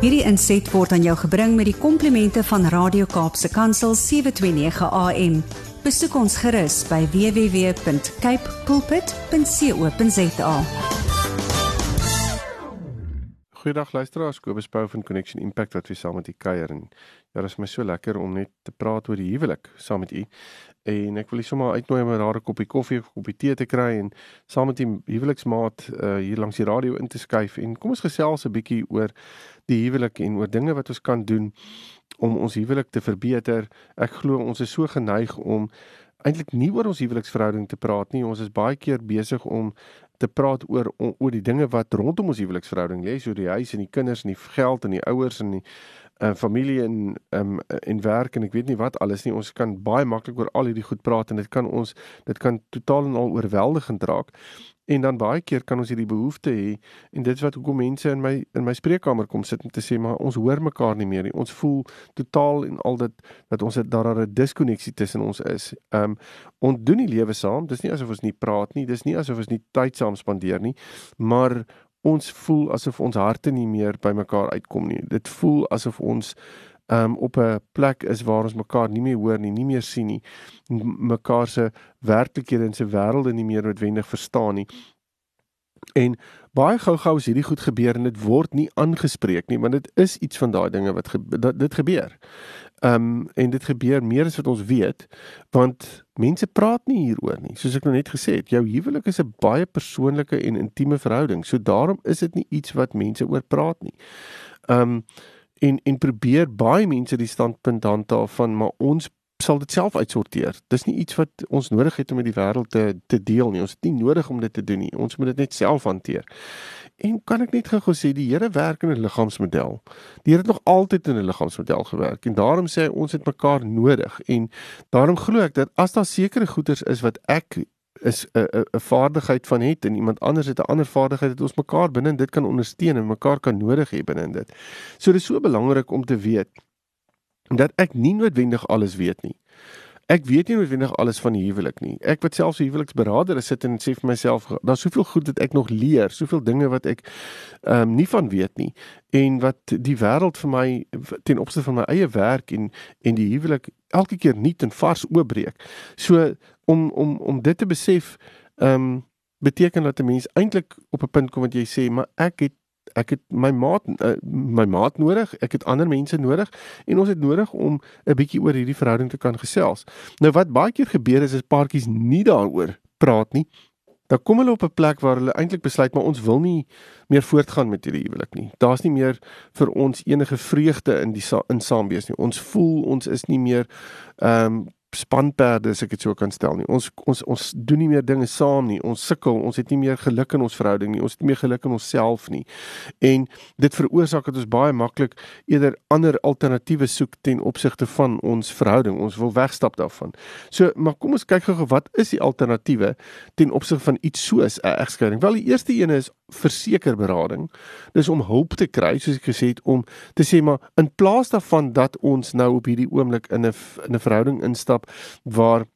Hierdie inset word aan jou gebring met die komplimente van Radio Kaapse Kansel 729 AM. Besoek ons gerus by www.cape pulpit.co.za. Goeiedag luisteraars, Kobus Pau van Connection Impact wat weer saam met u kuier en ja, dit is my so lekker om net te praat oor die huwelik saam met u. En ek wil u sommer uitnooi om 'n rare koppie koffie of koppie tee te kry en saam met die huweliksmaat uh, hier langs die radio in te skuif en kom ons gesels 'n bietjie oor die huwelik en oor dinge wat ons kan doen om ons huwelik te verbeter. Ek glo ons is so geneig om eintlik nie oor ons huweliksverhouding te praat nie. Ons is baie keer besig om te praat oor oor die dinge wat rondom ons huweliksverhouding lê, so die huis en die kinders en die geld en die ouers en die uh, familie en um, en werk en ek weet nie wat alles nie. Ons kan baie maklik oor al hierdie goed praat en dit kan ons dit kan totaal en al oorweldigend raak. En dan baie keer kan ons hierdie behoefte hê en dit is wat hoekom mense in my in my spreekkamer kom sit om te sê maar ons hoor mekaar nie meer nie. Ons voel totaal en al dit dat ons het daar 'n diskonneksie tussen ons is. Um ons doen die lewe saam. Dis nie asof ons nie praat nie. Dis nie asof ons nie tyd saam spandeer nie. Maar ons voel asof ons harte nie meer by mekaar uitkom nie. Dit voel asof ons um op 'n plek is waar ons mekaar nie meer hoor nie, nie meer sien nie, mekaar se werklikhede en se wêrelde nie meer noodwendig verstaan nie. En baie gou-gou as hierdie goed gebeur en dit word nie aangespreek nie, want dit is iets van daai dinge wat ge dit gebeur. Ehm um, en dit gebeur meer as wat ons weet want mense praat nie hieroor nie. Soos ek nou net gesê het, jou huwelik is 'n baie persoonlike en intieme verhouding. So daarom is dit nie iets wat mense oor praat nie. Ehm um, en en probeer baie mense die standpunt handhaaf van maar ons sal dit self uitsorteer. Dis nie iets wat ons nodig het om met die wêreld te te deel nie. Ons het nie nodig om dit te doen nie. Ons moet dit net self hanteer. En kan ek net gou sê die Here werk in 'n liggaamsmodel. Die Here het nog altyd in 'n liggaamsmodel gewerk en daarom sê hy ons het mekaar nodig en daarom glo ek dat as daar sekere goeders is wat ek is 'n 'n vaardigheid van het en iemand anders het 'n ander vaardigheid dat ons mekaar binne dit kan ondersteun en mekaar kan nodig hê binne dit. So dis so belangrik om te weet dat ek nie noodwendig alles weet nie. Ek weet nie noodwendig alles van die huwelik nie. Ek wat selfs 'n huweliksberader is sit en sê vir myself, daar's soveel goed wat ek nog leer, soveel dinge wat ek ehm um, nie van weet nie en wat die wêreld vir my ten opsigte van my eie werk en en die huwelik elke keer nuut en vars oopbreek. So om om om dit te besef ehm um, beteken dat 'n mens eintlik op 'n punt kom wat jy sê, maar ek het ek het my maat uh, my maat nodig, ek het ander mense nodig en ons het nodig om 'n bietjie oor hierdie verhouding te kan gesels. Nou wat baie keer gebeur is is paartjies nie daaroor praat nie. Dan kom hulle op 'n plek waar hulle eintlik besluit maar ons wil nie meer voortgaan met hierdie huwelik nie. Daar's nie meer vir ons enige vreugde in die in saam wees nie. Ons voel ons is nie meer ehm um, spanperde as ek dit so kan stel nie. Ons ons ons doen nie meer dinge saam nie. Ons sukkel, ons het nie meer geluk in ons verhouding nie. Ons het nie meer geluk in onsself nie. En dit veroorsaak dat ons baie maklik eerder ander alternatiewe soek ten opsigte van ons verhouding. Ons wil wegstap daarvan. So, maar kom ons kyk gou wat is die alternatiewe ten opsigte van iets soos 'n egskeiding? Wel, die eerste een is verseker berading. Dis om hulp te kry, soos ek gesê het, om te sê maar in plaas daarvan dat ons nou op hierdie oomblik in 'n in 'n verhouding instap gemeenskap waar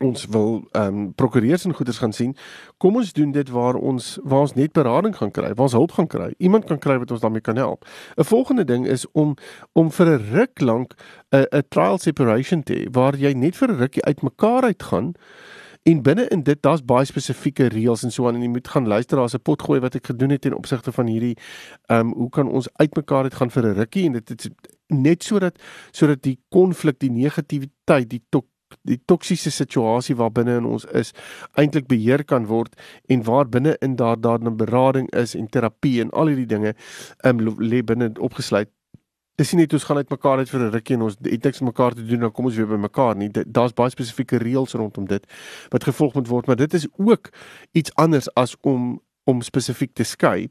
ons wil ehm um, prokureurs en goeders gaan sien. Kom ons doen dit waar ons waar ons net berading gaan kry, waar ons hulp gaan kry. Iemand kan kry wat ons daarmee kan help. 'n Volgende ding is om om vir 'n ruk lank 'n 'n trial separation te waar jy net vir 'n rukkie uitmekaar uitgaan En binne in dit daar's baie spesifieke reëls en so aan en jy moet gaan luister daar's 'n potgooi wat ek gedoen het in opsigte van hierdie ehm um, hoe kan ons uitmekaar uit gaan vir 'n rukkie en dit is net sodat sodat die konflik, die negativiteit, die tok die toksiese situasie waar binne in ons is eintlik beheer kan word en waar binne in daar daar 'n berading is en terapie en al hierdie dinge um, lê binne opgesluit Dis nie net ons gaan uitmekaar uit vir 'n rukkie en ons het niks mekaar te doen nou kom ons weer by mekaar nie. Daar's baie spesifieke reëls rondom dit wat gevolg moet word, maar dit is ook iets anders as om om spesifiek te skei.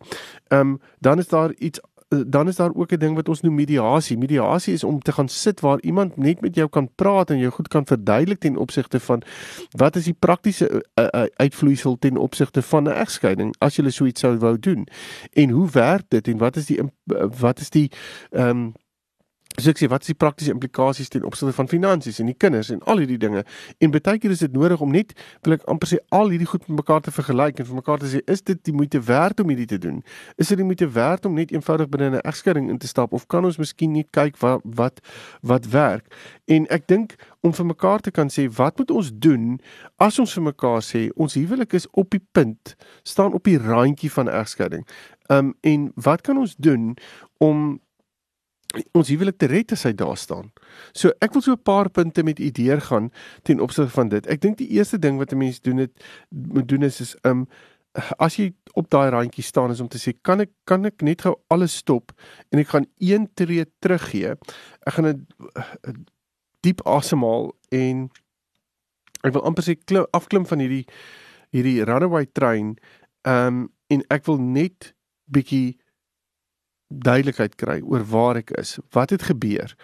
Ehm um, dan is daar iets dan is daar ook 'n ding wat ons noem mediasie. Mediasie is om te gaan sit waar iemand net met jou kan praat en jou goed kan verduidelik ten opsigte van wat is die praktiese uh, uh, uitvloeisel ten opsigte van 'n egskeiding as jy so iets sou wou doen. En hoe werk dit en wat is die uh, wat is die ehm um, So ek sê wat is die praktiese implikasies ten opsigte van finansies en die kinders en al hierdie dinge. En baie keer is dit nodig om net wil ek amper sê al hierdie goed met mekaar te vergelyk en vir mekaar te sê is dit die moeite werd om hierdie te doen? Is dit die moeite werd om net eenvoudig binne 'n egskeiding in te stap of kan ons miskien net kyk wat wat wat werk? En ek dink om vir mekaar te kan sê wat moet ons doen as ons vir mekaar sê ons huwelik is op die punt staan op die randjie van egskeiding. Um en wat kan ons doen om ons huwelik te red as hy daar staan. So ek wil so 'n paar punte met u deurgaan ten opsigte van dit. Ek dink die eerste ding wat 'n mens doen het moet doen is is um as jy op daai randjie staan is om te sê kan ek kan ek net gou alles stop en ek gaan een tree teruggee. Ek gaan 'n diep asemhaal en ek wil amper sê klim, afklim van hierdie hierdie runaway trein um en ek wil net bietjie duidelikheid kry oor waar ek is. Wat het gebeur?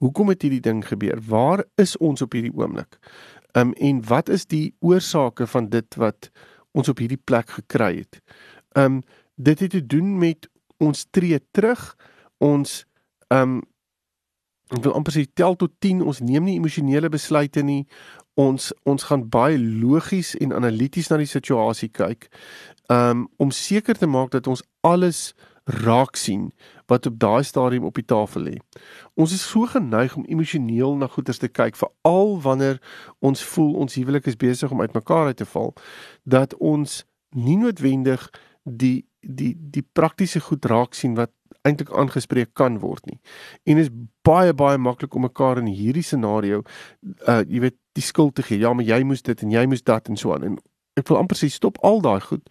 Hoekom het hierdie ding gebeur? Waar is ons op hierdie oomblik? Um en wat is die oorsake van dit wat ons op hierdie plek gekry het? Um dit het te doen met ons tree terug. Ons um ek wil amper sê tel tot 10. Ons neem nie emosionele besluite nie. Ons ons gaan baie logies en analities na die situasie kyk. Um om seker te maak dat ons alles raak sien wat op daai stadium op die tafel lê. Ons is so geneig om emosioneel na goeders te kyk veral wanneer ons voel ons huwelik is besig om uitmekaar uit te val dat ons nie noodwendig die die die praktiese goed raak sien wat eintlik aangespreek kan word nie. En is baie baie maklik om mekaar in hierdie scenario uh jy weet die skuld te gee. Ja, maar jy moes dit en jy moes dat en so aan. En ek wil amper sê stop al daai goed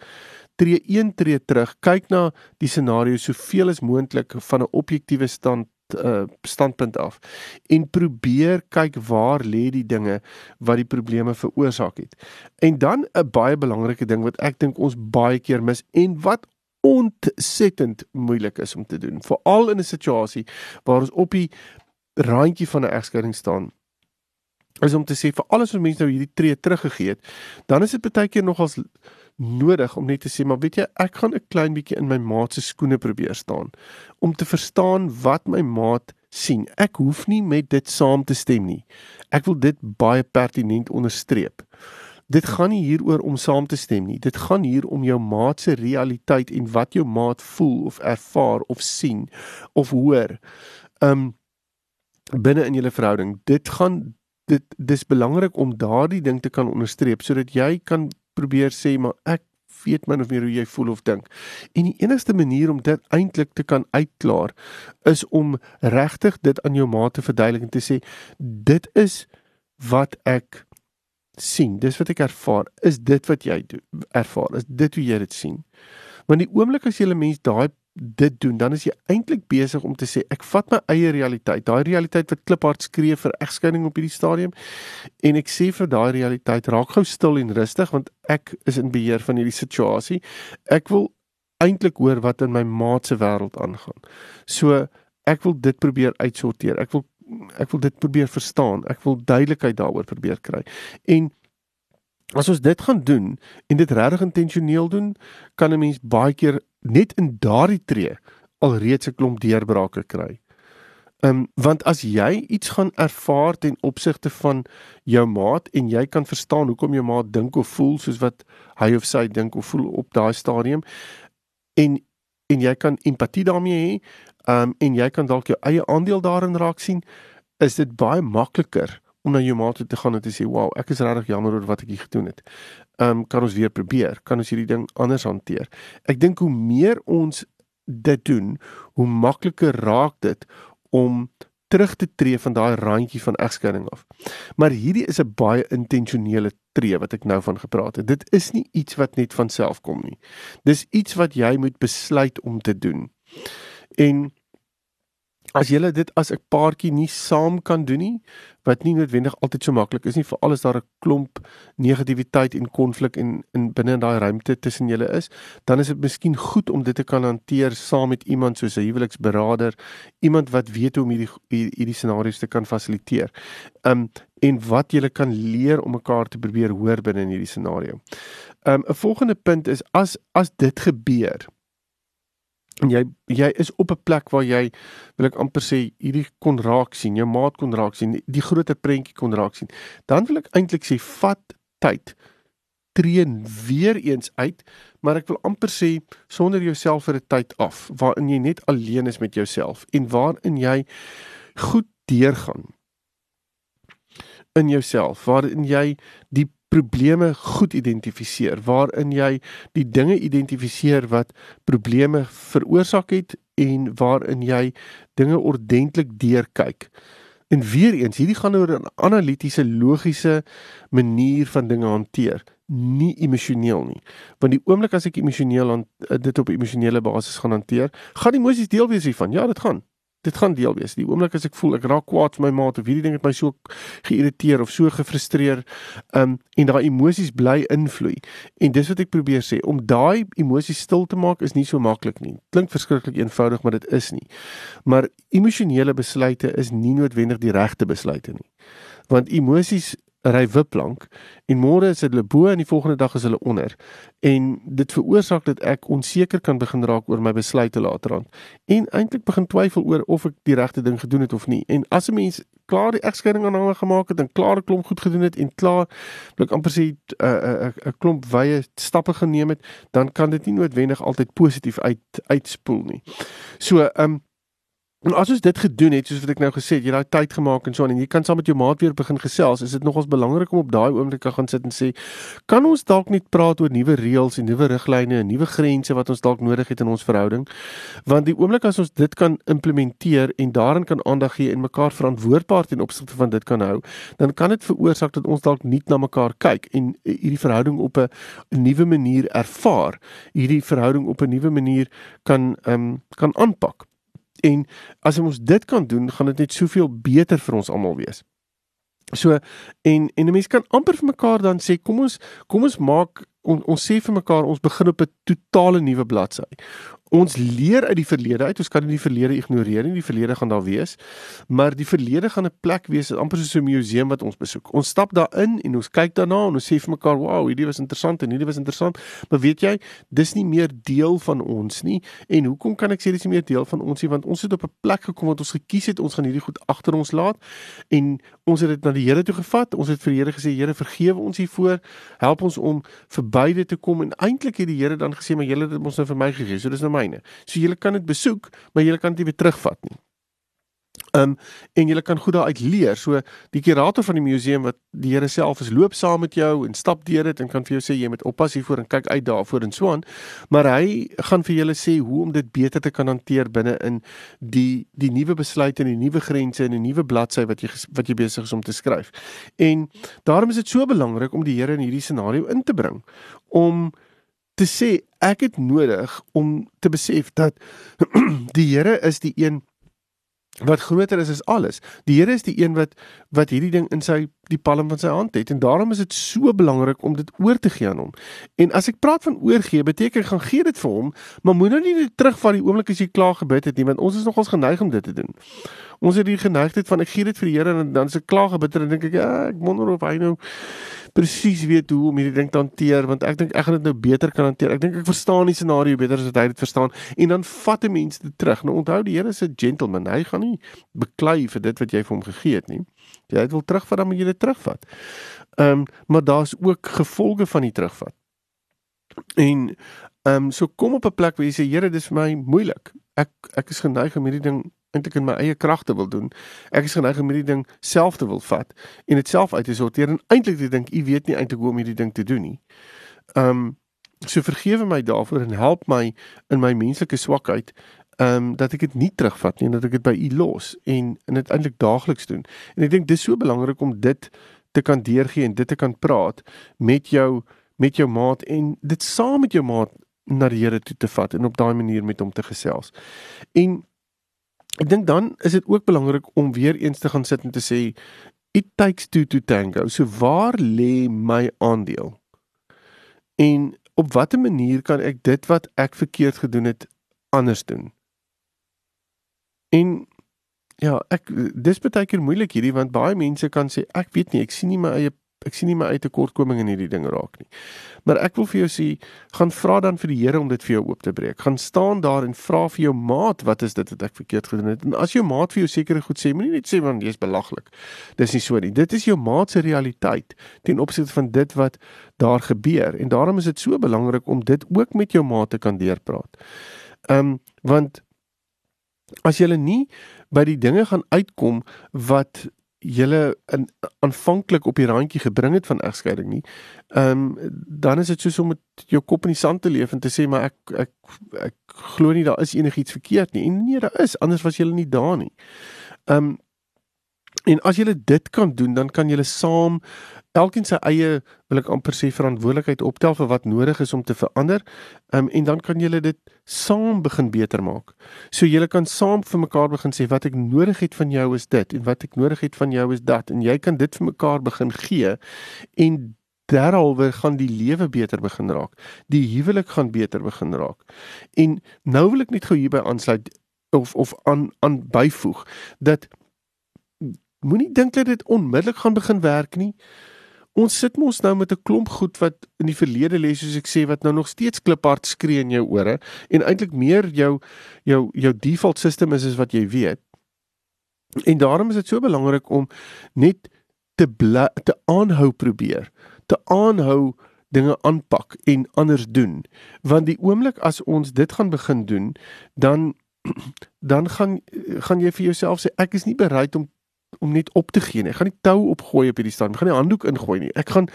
tree een tree terug, kyk na die scenario soveel as moontlik van 'n objektiewe stand uh standpunt af en probeer kyk waar lê die dinge wat die probleme veroorsaak het. En dan 'n baie belangrike ding wat ek dink ons baie keer mis en wat ontsettend moeilik is om te doen, veral in 'n situasie waar ons op die randjie van 'n egskeiding staan is om te sê vir alles wat mense nou hierdie tree teruggegee het, dan is dit baie keer nogals nodig om net te sê maar weet jy ek gaan 'n klein bietjie in my maat se skoene probeer staan om te verstaan wat my maat sien. Ek hoef nie met dit saam te stem nie. Ek wil dit baie pertinent onderstreep. Dit gaan nie hieroor om saam te stem nie. Dit gaan hier om jou maat se realiteit en wat jou maat voel of ervaar of sien of hoor. Um binne in julle verhouding. Dit gaan dit dis belangrik om daardie ding te kan onderstreep sodat jy kan probeer sê maar ek weet min of meer hoe jy voel of dink. En die enigste manier om dit eintlik te kan uitklaar is om regtig dit aan jou maat te verduidelik en te sê dit is wat ek sien. Dis wat ek ervaar. Is dit wat jy ervaar? Is dit hoe jy dit sien? Want die oomblik as jy 'n mens daai dit doen, dan is jy eintlik besig om te sê ek vat my eie realiteit, daai realiteit wat kliphard skree vir egskeiding op hierdie stadium en ek sê vir daai realiteit raak gou stil en rustig want ek is in beheer van hierdie situasie. Ek wil eintlik hoor wat in my maat se wêreld aangaan. So ek wil dit probeer uitsorteer. Ek wil ek wil dit probeer verstaan. Ek wil duidelikheid daaroor probeer kry. En As ons dit gaan doen en dit regtig intentioneel doen, kan 'n mens baie keer net in daardie tree alreeds 'n klomp deurbrake kry. Ehm um, want as jy iets gaan ervaar ten opsigte van jou maat en jy kan verstaan hoekom jou maat dink of voel soos wat hy of sy dink of voel op daai stadium en en jy kan empatie daarmee hê, ehm um, en jy kan dalk jou eie aandeel daarin raak sien, is dit baie makliker om na jou maat te gaan en te sê, "Wow, ek is regtig jammer oor wat ek hier gedoen het." Ehm um, kan ons weer probeer? Kan ons hierdie ding anders hanteer? Ek dink hoe meer ons dit doen, hoe makliker raak dit om terug te tree van daai randjie van egskeiding af. Maar hierdie is 'n baie intentionele tree wat ek nou van gepraat het. Dit is nie iets wat net van self kom nie. Dis iets wat jy moet besluit om te doen. En as jy dit as 'n paartjie nie saam kan doen nie, wat nie noodwendig altyd so maklik is nie, veral as daar 'n klomp negativiteit en konflik in in binne in daai ruimte tussen julle is, dan is dit miskien goed om dit te kan hanteer saam met iemand soos 'n huweliksberader, iemand wat weet hoe om hierdie hierdie scenario's te kan fasiliteer. Um en wat jy kan leer om mekaar te probeer hoor binne in hierdie scenario. Um 'n volgende punt is as as dit gebeur en jy jy is op 'n plek waar jy wil ek amper sê hierdie kon raak sien, jou maat kon raak sien, die groter prentjie kon raak sien. Dan wil ek eintlik sê vat tyd tree weer eens uit, maar ek wil amper sê sonder jouself vir 'n tyd af waarin jy net alleen is met jouself en waarin jy goed deurgaan in jouself, waarin jy die probleme goed identifiseer, waarin jy die dinge identifiseer wat probleme veroorsaak het en waarin jy dinge ordentlik deurkyk. En weer eens, hierdie gaan oor 'n analitiese, logiese manier van dinge hanteer, nie emosioneel nie. Want die oomblik as ek emosioneel dit op emosionele basis gaan hanteer, gaan emosies deel wees hiervan. Ja, dit gaan dit gaan deel wees. Die oomblik as ek voel ek raak kwaad vir my maat of hierdie ding het my so geïrriteer of so gefrustreer, um en daai emosies bly invloei. En dis wat ek probeer sê, om daai emosies stil te maak is nie so maklik nie. Klink verskriklik eenvoudig, maar dit is nie. Maar emosionele besluite is nie noodwendig die regte besluite nie. Want emosies ry wipplank en môre is hulle bo en die volgende dag is hulle onder. En dit veroorsaak dat ek onseker kan begin raak oor my besluite later aan en eintlik begin twyfel oor of ek die regte ding gedoen het of nie. En as 'n mens klaar die egskeiding aan hom gemaak het en klaar 'n klomp goed gedoen het en klaar blik amper sê 'n uh, 'n uh, 'n klomp wye stappe geneem het, dan kan dit nie noodwendig altyd positief uit uitspoel nie. So, ehm um, En as ons dit gedoen het, soos wat ek nou gesê het, jy daai tyd gemaak en so aan en jy kan saam met jou maat weer begin gesels, is dit nogals belangrik om op daai oomblik te gaan sit en sê, kan ons dalk net praat oor nuwe reëls en nuwe riglyne en nuwe grense wat ons dalk nodig het in ons verhouding? Want die oomblik as ons dit kan implementeer en daarin kan aandag gee en mekaar verantwoordbaar ten opsigte van dit kan hou, dan kan dit veroorsaak dat ons dalk nie na mekaar kyk en hierdie verhouding op 'n nuwe manier ervaar. Hierdie verhouding op 'n nuwe manier kan ehm um, kan aanpak. En as ons dit kan doen, gaan dit net soveel beter vir ons almal wees. So en en 'n mens kan amper vir mekaar dan sê kom ons kom ons maak on, ons sê vir mekaar ons begin op 'n totale nuwe bladsy ons leer uit die verlede uit. Ons kan nie die verlede ignoreer nie. Die verlede gaan daar wees. Maar die verlede gaan 'n plek wees, amper soos 'n museum wat ons besoek. Ons stap daarin en ons kyk daarna en ons sê vir mekaar, "Wow, hierdie was interessant en hierdie was interessant." Maar weet jy, dis nie meer deel van ons nie. En hoekom kan ek sê dis nie meer deel van ons nie? Want ons het op 'n plek gekom wat ons gekies het, ons gaan hierdie goed agter ons laat en ons het dit na die Here toe gevat. Ons het vir die Here gesê, "Here, vergewe ons hiervoor. Help ons om verby dit te kom." En eintlik het die Here dan gesê, "Maar julle het dit mos nou vir my gegee." So dis nou myne. So jy kan dit besoek, maar jy kan dit nie weer terugvat nie. Um en jy kan goed daaruit leer. So die kurator van die museum wat die Here self is, loop saam met jou en stap deur dit en kan vir jou sê jy moet oppas hiervoor en kyk uit daarvoor en so aan. Maar hy gaan vir julle sê hoe om dit beter te kan hanteer binne in die die nuwe besluite en die nuwe grense en 'n nuwe bladsy wat jy wat jy besig is om te skryf. En daarom is dit so belangrik om die Here in hierdie scenario in te bring om te sê ek het nodig om te besef dat die Here is die een wat groter is as alles. Die Here is die een wat wat hierdie ding in sy die palm van sy hand het en daarom is dit so belangrik om dit oor te gee aan hom. En as ek praat van oorgee, beteken ek gaan gee dit vir hom, maar moenie nou net terugvat die oomblik as jy klaar gebid het nie, want ons is nogals geneig om dit te doen. Ons het die geneigtheid van ek gee dit vir die Here en dan as ek klaar gebid het, dan dink ek ja, ek wonder of hy nou presies weet hoe om hierdie ding te hanteer want ek dink ek gaan dit nou beter kan hanteer. Ek dink ek verstaan die scenario beter as wat hy dit verstaan en dan vat 'n mens dit terug. Nou onthou die Here is 'n gentleman. Hy gaan nie beklei vir dit wat jy vir hom gegee het nie. Jy het wil terugvat dan moet jy dit terugvat. Ehm um, maar daar's ook gevolge van die terugvat. En ehm um, so kom op 'n plek waar jy sê Here, dis vir my moeilik. Ek ek is geneig om hierdie ding eintlik in my eie kragte wil doen. Ek is geneig om hierdie ding self te wil vat en dit self uit te sorteer en eintlik te dink u weet nie eintlik hoe om hierdie ding te doen nie. Ehm um, so vergewe my daarvoor en help my in my menslike swakheid ehm um, dat ek dit nie terugvat nie en dat ek dit by u los en en dit eintlik daagliks doen. En ek dink dis so belangrik om dit te kan deurgee en dit te kan praat met jou met jou maat en dit saam met jou maat na die Here toe te vat en op daai manier met hom te gesels. En Ek dink dan is dit ook belangrik om weer eens te gaan sit en te sê it takes two to tango. So waar lê my aandeel? En op watter manier kan ek dit wat ek verkeerd gedoen het anders doen? En ja, ek dis baie keer moeilik hierdie want baie mense kan sê ek weet nie, ek sien nie my eie ek sien nie my eie tekortkominge in hierdie ding raak nie. Maar ek wil vir jou sê, gaan vra dan vir die Here om dit vir jou oop te breek. Gaan staan daar en vra vir jou maat, wat is dit wat ek verkeerd gedoen het? En as jou maat vir jou sekere goed sê, moenie net sê want jy's belaglik. Dis nie so nie. Dit is jou maat se realiteit ten opsigte van dit wat daar gebeur en daarom is dit so belangrik om dit ook met jou maat te kan deurpraat. Ehm um, want as jy nie by die dinge gaan uitkom wat julle in aanvanklik op die randjie gebring het van egskeiding nie. Ehm um, dan is dit soos om met jou kop in die sand te leef en te sê maar ek ek ek glo nie daar is enigiets verkeerd nie. En nee, daar is, anders was julle nie daar nie. Ehm um, En as jy dit kan doen, dan kan jy saam elkeen sy eie wil ek amper sê verantwoordelikheid optel vir wat nodig is om te verander. Ehm um, en dan kan julle dit saam begin beter maak. So julle kan saam vir mekaar begin sê wat ek nodig het van jou is dit en wat ek nodig het van jou is dat en jy kan dit vir mekaar begin gee en derhalwe gaan die lewe beter begin raak. Die huwelik gaan beter begin raak. En nou wil ek net gou hierby aansluit of of aan aan byvoeg dat Moenie dink dat dit onmiddellik gaan begin werk nie. Ons sit mos nou met 'n klomp goed wat in die verlede lê soos ek sê wat nou nog steeds kliphard skree in jou ore en eintlik meer jou jou jou default system is as wat jy weet. En daarom is dit so belangrik om net te te aanhou probeer, te aanhou dinge aanpak en anders doen. Want die oomblik as ons dit gaan begin doen, dan dan gaan gaan jy vir jouself sê ek is nie bereid om om net op te gee nie. Ek gaan nie tou opgooi op hierdie stadium. Ek gaan nie handdoek ingooi nie. Ek gaan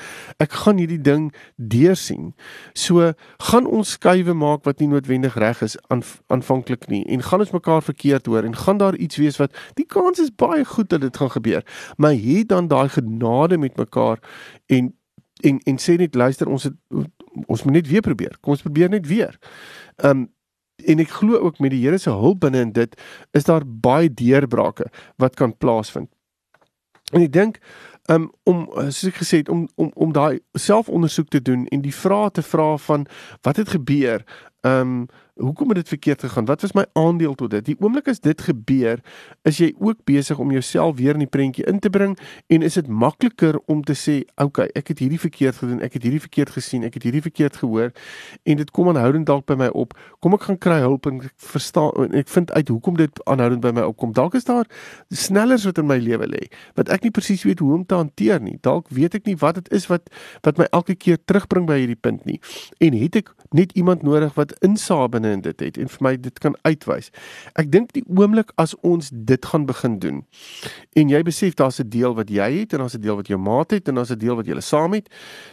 ek gaan hierdie ding deursien. So gaan ons skuwe maak wat nie noodwendig reg is aan aanvanklik nie en gaan ons mekaar verkeerd hoor en gaan daar iets wees wat die kans is baie goed dat dit gaan gebeur. Maar hier dan daai genade met mekaar en en en sê net luister ons het ons moet net weer probeer. Kom ons probeer net weer. Um en ek glo ook met die Here se hulp binne in dit is daar baie deurbrake wat kan plaasvind. En ek dink um, om soos ek gesê het om om om daai selfondersoek te doen en die vrae te vra van wat het gebeur? Ehm um, hoekom het dit verkeerd gegaan? Wat was my aandeel tot dit? Die oomblik as dit gebeur, is jy ook besig om jouself weer in die prentjie in te bring en is dit makliker om te sê, "Oké, ek het hierdie verkeerd gedoen, ek het hierdie verkeerd gesien, ek het hierdie verkeerd gehoor en dit kom aanhoudend dalk by my op. Kom ek gaan kry hulp en ek verstaan en ek vind uit hoekom dit aanhoudend by my opkom. Dalk is daar snellers wat in my lewe lê wat ek nie presies weet hoe om te hanteer nie. Dalk weet ek nie wat dit is wat wat my elke keer terugbring by hierdie punt nie. En het ek net iemand nodig wat insaag binne in dit het en vir my dit kan uitwys. Ek dink die oomblik as ons dit gaan begin doen en jy besef daar's 'n deel wat jy het en daar's 'n deel wat jou maat het en daar's 'n deel wat julle saam het,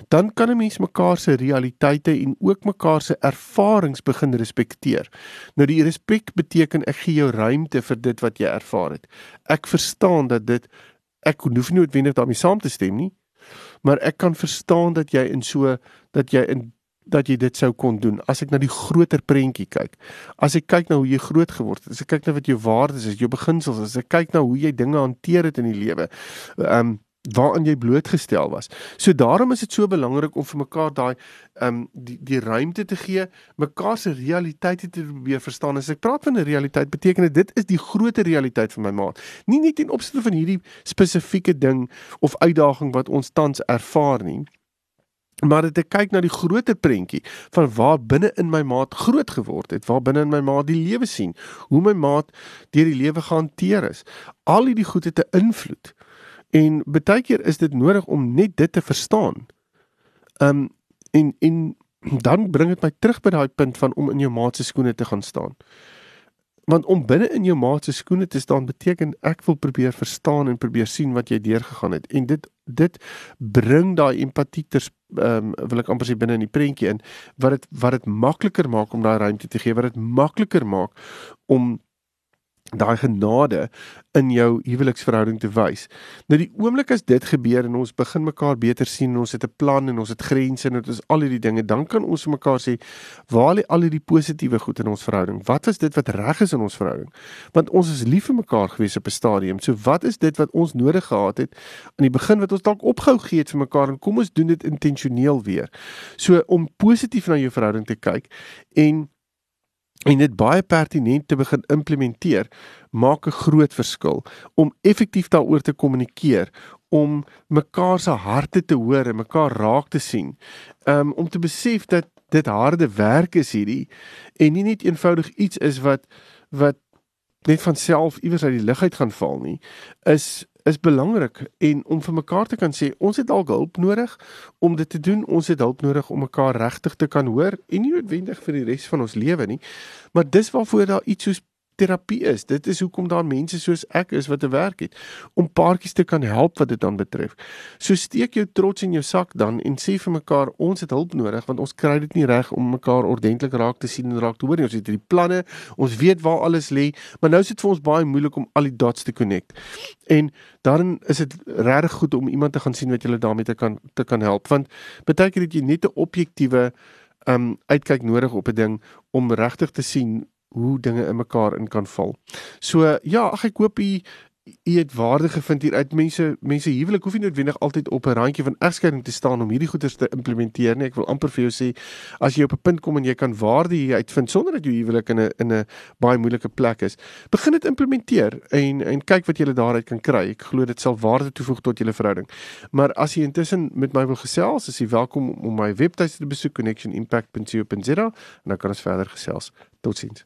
dan kan 'n mens mekaar se realiteite en ook mekaar se ervarings begin respekteer. Nou die respek beteken ek gee jou ruimte vir dit wat jy ervaar het. Ek verstaan dat dit ek hoef nie noodwendig daarmee saam te stem nie, maar ek kan verstaan dat jy in so dat jy in dat jy dit sou kon doen as ek na die groter prentjie kyk. As ek kyk na hoe jy groot geword het, as ek kyk na wat jou waardes is, jou beginsels is, as ek kyk na hoe jy dinge hanteer het in die lewe. Ehm um, waaraan jy blootgestel was. So daarom is dit so belangrik om vir mekaar daai ehm um, die die ruimte te gee, mekaar se realiteite te probeer verstaan. As ek praat van 'n realiteit, beteken dit dit is die groter realiteit vir my maat. Nie net ten opsigte van hierdie spesifieke ding of uitdaging wat ons tans ervaar nie maar dit kyk na die groter prentjie van waar binne in my maat groot geword het, waar binne in my maat die lewe sien, hoe my maat deur die lewe gehanteer is. Al hierdie goed het 'n invloed. En baie keer is dit nodig om net dit te verstaan. Um en en dan bring dit my terug by daai punt van om in jou maat se skoene te gaan staan. Want om binne in jou maat se skoene te staan beteken ek wil probeer verstaan en probeer sien wat jy deurgegaan het. En dit dit bring daai empatie ter ehm um, wil ek amper sê binne in die prentjie in wat dit wat dit makliker maak om daai ruimte te gee wat dit makliker maak om daai genade in jou huweliksverhouding te wys. Nou die oomblik as dit gebeur en ons begin mekaar beter sien en ons het 'n plan en ons het grense en dit is al hierdie dinge, dan kan ons vir mekaar sê waar lê al hierdie positiewe goed in ons verhouding? Wat is dit wat reg is in ons verhouding? Want ons is lief vir mekaar gewees op 'n stadium. So wat is dit wat ons nodig gehad het aan die begin wat ons dalk opgehou gee het vir mekaar en kom ons doen dit intentioneel weer. So om positief na jou verhouding te kyk en en dit baie pertinent te begin implementeer maak 'n groot verskil om effektief daaroor te kommunikeer om mekaar se harte te hoor en mekaar raak te sien. Um om te besef dat dit harde werk is hierdie en nie net eenvoudig iets is wat wat net van self iewers uit die lug uit gaan val nie is is belangrik en om vir mekaar te kan sê ons het dalk hulp nodig om dit te doen. Ons het hulp nodig om mekaar regtig te kan hoor en nie noodwendig vir die res van ons lewe nie. Maar dis waarvoor daar iets soos terapie is. Dit is hoekom daar mense soos ek is wat 'n werk het om paartjies te kan help wat dit dan betref. So steek jou trots in jou sak dan en sê vir mekaar ons het hulp nodig want ons kry dit nie reg om mekaar ordentlik raak te sien en raak te hoor nie. Ons het hierdie planne, ons weet waar alles lê, maar nou is dit vir ons baie moeilik om al die dots te connect. En dan is dit regtig goed om iemand te gaan sien wat julle daarmee te kan te kan help want baie keer het jy net 'n objektiewe um uitkyk nodig op 'n ding om regtig te sien hoe dinge in mekaar in kan val. So ja, ag ek hoop u u het waarde gevind hier uit mense mense huwelik hoef nie noodwendig altyd op 'n randjie van egskeiding te staan om hierdie goeders te implementeer nie. Ek wil amper vir jou sê as jy op 'n punt kom en jy kan waarde hier uitvind sonder dat jou huwelik in 'n in 'n baie moeilike plek is, begin dit implementeer en en kyk wat jy daaruit kan kry. Ek glo dit sal waarde toevoeg tot julle verhouding. Maar as jy intussen met my wil gesels, is jy welkom om my webtuiste te besoek connectionimpact.co.za en dan kan ons verder gesels. Totsiens.